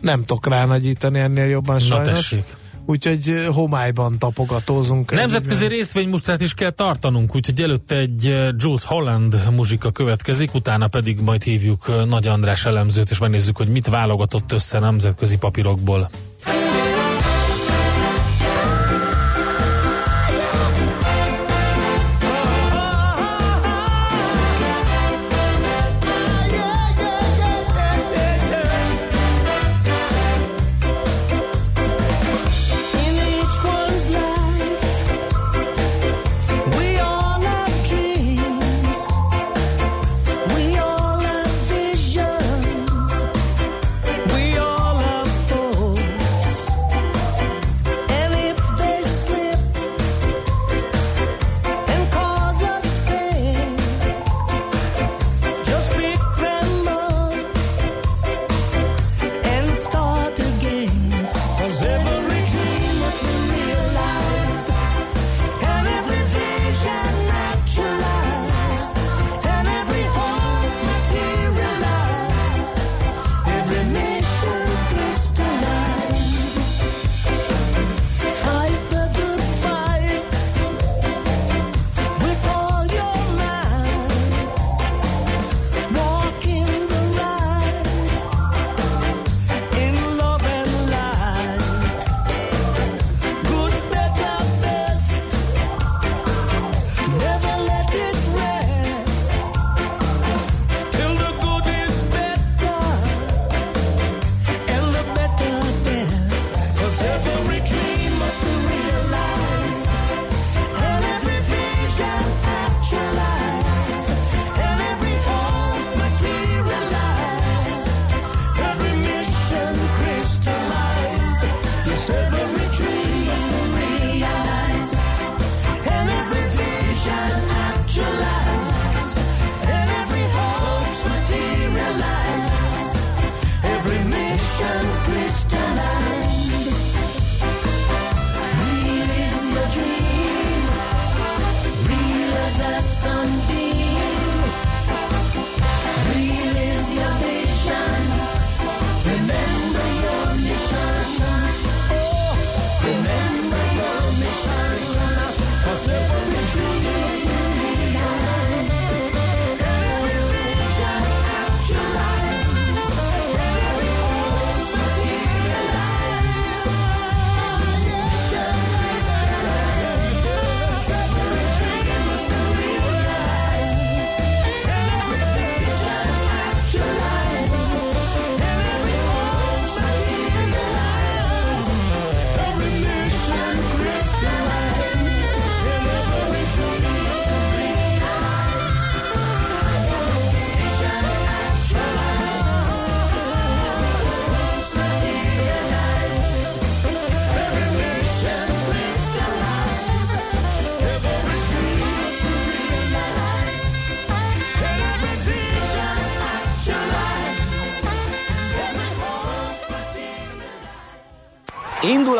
Nem tudok ránagyítani ennél jobban Na sajnos. tessék. Úgyhogy homályban tapogatózunk. Nemzetközi részvénymustrát is kell tartanunk, úgyhogy előtte egy Jules Holland muzsika következik, utána pedig majd hívjuk Nagy András elemzőt, és megnézzük, hogy mit válogatott össze nemzetközi papírokból.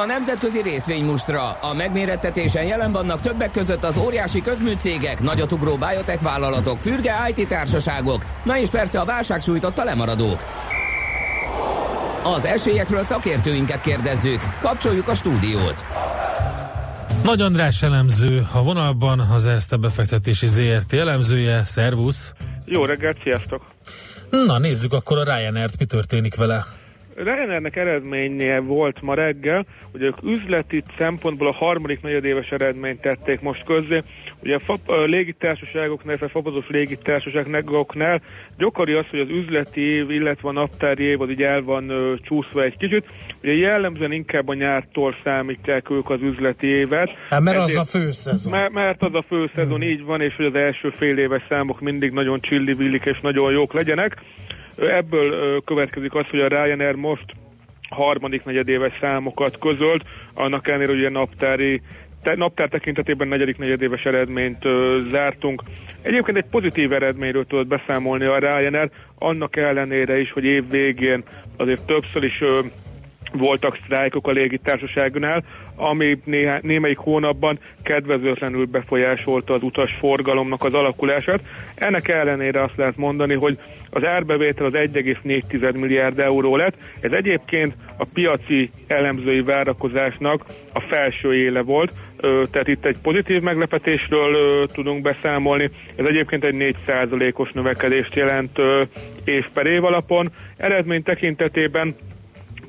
Nemzetközi részvénymustra. A megmérettetésen jelen vannak többek között az óriási közműcégek, nagyotugró biotech vállalatok, fürge IT társaságok, na és persze a válság sújtotta lemaradók. Az esélyekről szakértőinket kérdezzük. Kapcsoljuk a stúdiót. Nagy András elemző a vonalban, az Erste befektetési ZRT elemzője. Szervusz! Jó reggelt, sziasztok! Na nézzük akkor a Ryanair-t, mi történik vele. Ryanairnek eredménye volt ma reggel, hogy ők üzleti szempontból a harmadik negyedéves eredményt tették most közzé. Ugye a, fap, a légitársaságoknál, illetve a fapozós légitársaságoknál gyakori az, hogy az üzleti év, illetve a naptári év az így el van ö, csúszva egy kicsit. Ugye jellemzően inkább a nyártól számítják ők az üzleti évet. Hát mert az Ezért- a fő szezon. Mert, mert az a fő szezon így van, és hogy az első fél éves számok mindig nagyon csillivillik és nagyon jók legyenek. Ebből következik az, hogy a Ryanair most harmadik negyedéves számokat közölt, annak ellenére, hogy ugye naptári te, naptár tekintetében negyedik negyedéves eredményt ö, zártunk. Egyébként egy pozitív eredményről tudott beszámolni a Ryanair, annak ellenére is, hogy év végén azért többször is ö, voltak sztrájkok a légitársaságnál, ami néhá, némelyik hónapban kedvezőtlenül befolyásolta az utas forgalomnak az alakulását. Ennek ellenére azt lehet mondani, hogy az árbevétel az 1,4 milliárd euró lett. Ez egyébként a piaci elemzői várakozásnak a felső éle volt, tehát itt egy pozitív meglepetésről tudunk beszámolni. Ez egyébként egy 4%-os növekedést jelent év per év alapon. Eredmény tekintetében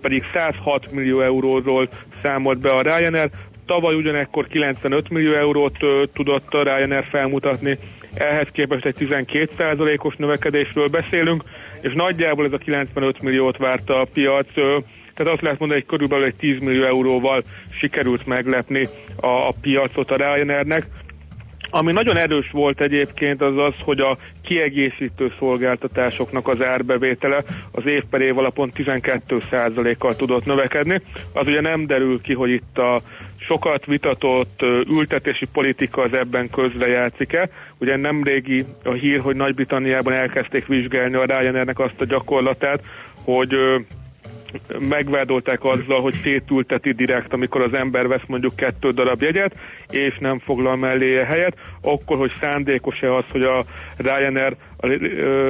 pedig 106 millió euróról számolt be a Ryanair. Tavaly ugyanekkor 95 millió eurót ö, tudott a Ryanair felmutatni, ehhez képest egy 12%-os növekedésről beszélünk, és nagyjából ez a 95 milliót várta a piac, ö, tehát azt lehet mondani, hogy körülbelül egy 10 millió euróval sikerült meglepni a, a piacot a Ryanairnek. Ami nagyon erős volt egyébként az az, hogy a kiegészítő szolgáltatásoknak az árbevétele az év per év alapon 12%-kal tudott növekedni. Az ugye nem derül ki, hogy itt a sokat vitatott ültetési politika az ebben közrejátszik-e. Ugye nem régi a hír, hogy Nagy-Britanniában elkezdték vizsgálni a Ryanairnek azt a gyakorlatát, hogy megvádolták azzal, hogy szétülteti direkt, amikor az ember vesz mondjuk kettő darab jegyet, és nem foglal melléje helyet, akkor, hogy szándékos-e az, hogy a Ryanair a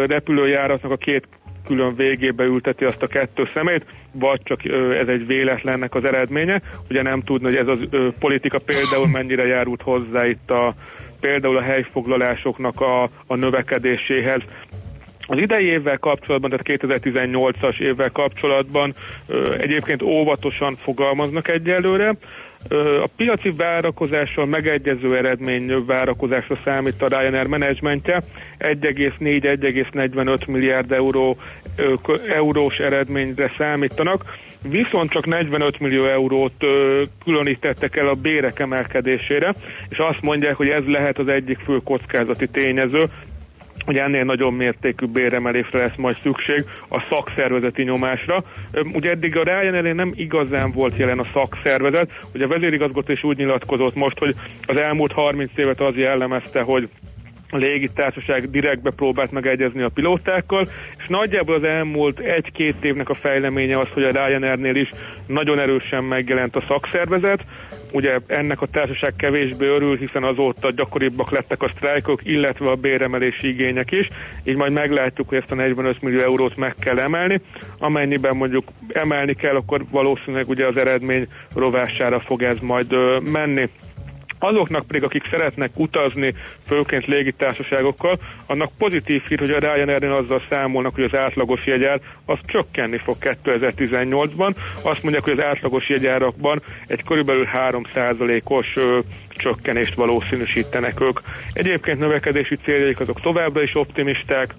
repülőjáratnak a két külön végébe ülteti azt a kettő szemét, vagy csak ez egy véletlennek az eredménye. Ugye nem tudni, hogy ez ö, politika például mennyire járult hozzá itt a például a helyfoglalásoknak a, a növekedéséhez. Az idei évvel kapcsolatban, tehát 2018-as évvel kapcsolatban egyébként óvatosan fogalmaznak egyelőre. A piaci várakozással megegyező eredmény várakozásra számít a Ryanair menedzsmentje. 1,4-1,45 milliárd euró, eurós eredményre számítanak, viszont csak 45 millió eurót különítettek el a bérek emelkedésére, és azt mondják, hogy ez lehet az egyik fő kockázati tényező, hogy ennél nagyobb mértékű béremelésre lesz majd szükség a szakszervezeti nyomásra. Ugye eddig a Ryanair nem igazán volt jelen a szakszervezet, ugye a vezérigazgató is úgy nyilatkozott most, hogy az elmúlt 30 évet az jellemezte, hogy a légitársaság direktbe próbált megegyezni a pilótákkal, és nagyjából az elmúlt egy-két évnek a fejleménye az, hogy a Ryanairnél is nagyon erősen megjelent a szakszervezet. Ugye ennek a társaság kevésbé örül, hiszen azóta gyakoribbak lettek a sztrájkok, illetve a béremelési igények is, így majd meglátjuk, hogy ezt a 45 millió eurót meg kell emelni. Amennyiben mondjuk emelni kell, akkor valószínűleg ugye az eredmény rovására fog ez majd menni. Azoknak pedig, akik szeretnek utazni, főként légitársaságokkal, annak pozitív hír, hogy a Ryanair-nél azzal számolnak, hogy az átlagos jegyár az csökkenni fog 2018-ban. Azt mondják, hogy az átlagos jegyárakban egy körülbelül 3%-os ö, csökkenést valószínűsítenek ők. Egyébként növekedési céljaik azok továbbra is optimisták,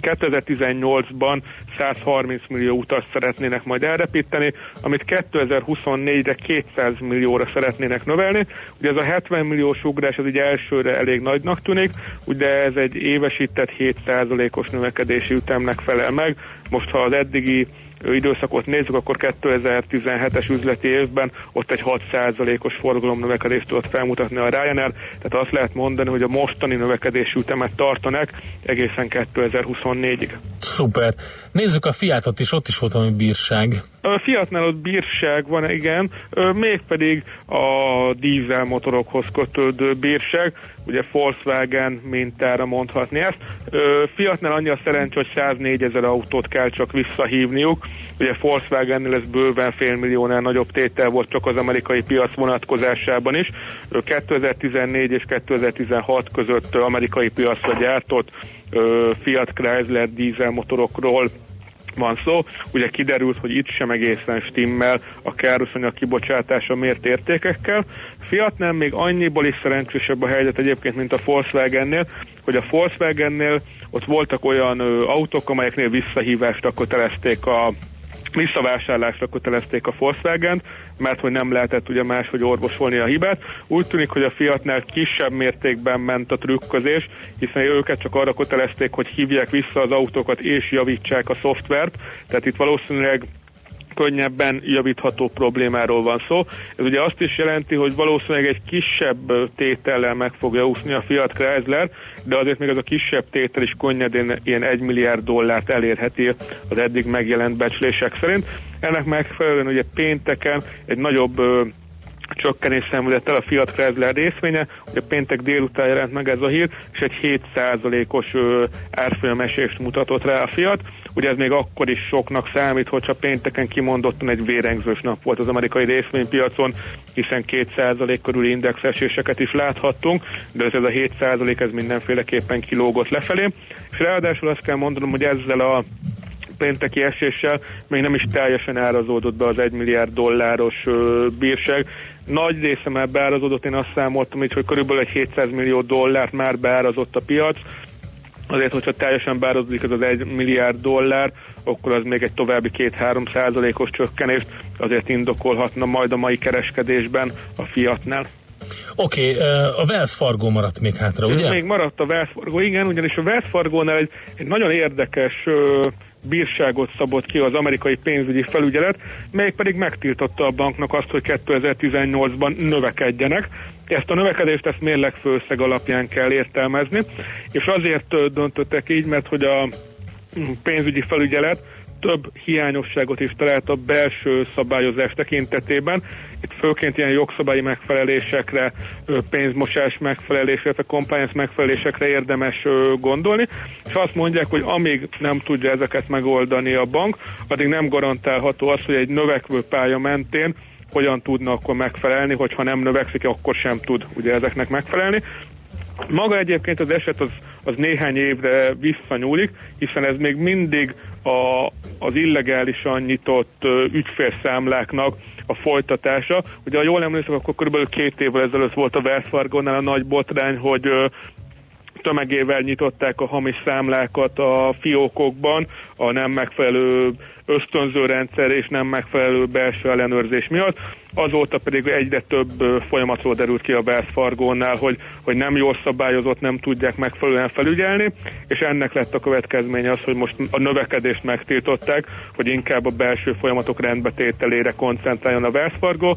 2018-ban 130 millió utas szeretnének majd elrepíteni, amit 2024-re 200 millióra szeretnének növelni. Ugye ez a 70 milliós ugrás az így elsőre elég nagynak tűnik, de ez egy évesített 7%-os növekedési ütemnek felel meg. Most ha az eddigi időszakot nézzük, akkor 2017-es üzleti évben ott egy 6%-os forgalom növekedést tudott felmutatni a Ryanair, tehát azt lehet mondani, hogy a mostani növekedési ütemet tartanak egészen 2024-ig. Szuper. Nézzük a Fiatot is, ott is volt valami bírság. A Fiatnál ott bírság van, igen, mégpedig a dízel motorokhoz kötődő bírság, ugye Volkswagen mintára mondhatni ezt. Fiatnál annyi a szerencs, hogy 104 ezer autót kell csak visszahívniuk, ugye Volkswagennél ez bőven félmilliónál nagyobb tétel volt csak az amerikai piac vonatkozásában is. Ö, 2014 és 2016 között amerikai piacra gyártott Fiat Chrysler dízelmotorokról van szó. Ugye kiderült, hogy itt sem egészen stimmel a károszanyag kibocsátása mért értékekkel. Fiatnál még annyiból is szerencsésebb a helyzet egyébként, mint a Volkswagennél, hogy a Volkswagennél ott voltak olyan ö, autók, amelyeknél visszahívásra kötelezték a visszavásárlásra kötelezték a volkswagen mert hogy nem lehetett ugye máshogy orvosolni a hibát. Úgy tűnik, hogy a Fiatnál kisebb mértékben ment a trükközés, hiszen őket csak arra kötelezték, hogy hívják vissza az autókat és javítsák a szoftvert, tehát itt valószínűleg könnyebben javítható problémáról van szó. Ez ugye azt is jelenti, hogy valószínűleg egy kisebb tétellel meg fogja úszni a Fiat Chrysler, de azért még ez a kisebb tétel is könnyedén ilyen 1 milliárd dollárt elérheti az eddig megjelent becslések szerint. Ennek megfelelően ugye pénteken egy nagyobb csökkenés szenvedett el a Fiat Chrysler részvénye, ugye péntek délután jelent meg ez a hír, és egy 7%-os ö, árfolyamesést mutatott rá a Fiat. Ugye ez még akkor is soknak számít, hogyha pénteken kimondottan egy vérengzős nap volt az amerikai részvénypiacon, hiszen 2% körüli indexeséseket is láthattunk, de ez, ez a 7% ez mindenféleképpen kilógott lefelé. És ráadásul azt kell mondanom, hogy ezzel a pénteki eséssel még nem is teljesen árazódott be az 1 milliárd dolláros bírság. Nagy része már beárazódott, én azt számoltam így, hogy körülbelül egy 700 millió dollárt már beárazott a piac, azért, hogyha teljesen beárazódik ez az 1 milliárd dollár, akkor az még egy további 2-3 százalékos csökkenést azért indokolhatna majd a mai kereskedésben a Fiatnál. Oké, okay, a Wells Fargo maradt még hátra, ugye? Még maradt a Wells Fargo, igen, ugyanis a Wells Fargo-nál egy, egy nagyon érdekes ö, bírságot szabott ki az amerikai pénzügyi felügyelet, melyik megtiltotta a banknak azt, hogy 2018-ban növekedjenek. Ezt a növekedést ezt mérlegfőszeg alapján kell értelmezni, és azért döntöttek így, mert hogy a mm, pénzügyi felügyelet több hiányosságot is talált a belső szabályozás tekintetében. Itt főként ilyen jogszabályi megfelelésekre, pénzmosás megfelelésre, a compliance megfelelésekre érdemes gondolni, és azt mondják, hogy amíg nem tudja ezeket megoldani a bank, addig nem garantálható az, hogy egy növekvő pálya mentén hogyan tudna akkor megfelelni, hogyha nem növekszik, akkor sem tud ugye ezeknek megfelelni. Maga egyébként az eset az, az néhány évre visszanyúlik, hiszen ez még mindig a, az illegálisan nyitott ügyfélszámláknak a folytatása. Ugye, ha jól emlékszem, akkor körülbelül két évvel ezelőtt volt a Wells Fargo-nál a nagy botrány, hogy tömegével nyitották a hamis számlákat a fiókokban, a nem megfelelő ösztönző rendszer és nem megfelelő belső ellenőrzés miatt. Azóta pedig egyre több folyamatról derült ki a Wells Fargo-nál, hogy, hogy nem jól szabályozott, nem tudják megfelelően felügyelni, és ennek lett a következménye az, hogy most a növekedést megtiltották, hogy inkább a belső folyamatok rendbetételére koncentráljon a Wells Fargo,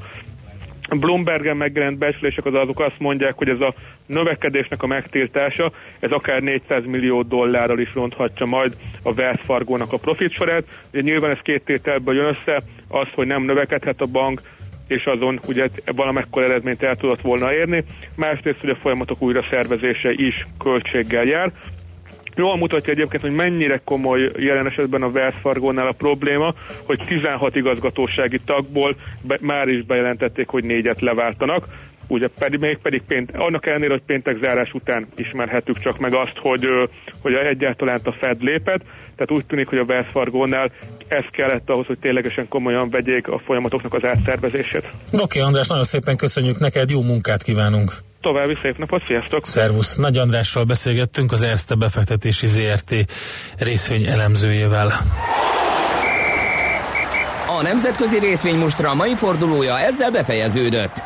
Bloombergen megjelent becslések az azok azt mondják, hogy ez a növekedésnek a megtiltása, ez akár 400 millió dollárral is ronthatja majd a Wells Fargo-nak a profit sorát. Ugye nyilván ez két tételből jön össze, az, hogy nem növekedhet a bank, és azon ugye valamekkor eredményt el tudott volna érni. Másrészt, hogy a folyamatok újra szervezése is költséggel jár. Jól mutatja egyébként, hogy mennyire komoly jelen esetben a Wells Fargo-nál a probléma, hogy 16 igazgatósági tagból be, már is bejelentették, hogy négyet leváltanak. Ugye pedig, még pedig pént, annak ellenére, hogy péntek zárás után ismerhettük csak meg azt, hogy, hogy egyáltalán a Fed lépett, tehát úgy tűnik, hogy a Wells Fargo-nál ez kellett ahhoz, hogy ténylegesen komolyan vegyék a folyamatoknak az átszervezését. Oké, okay, András, nagyon szépen köszönjük neked, jó munkát kívánunk! További szép napot, sziasztok! Szervusz! Nagy Andrással beszélgettünk az Erste befektetési ZRT részvény elemzőjével. A nemzetközi részvénymustra mai fordulója ezzel befejeződött.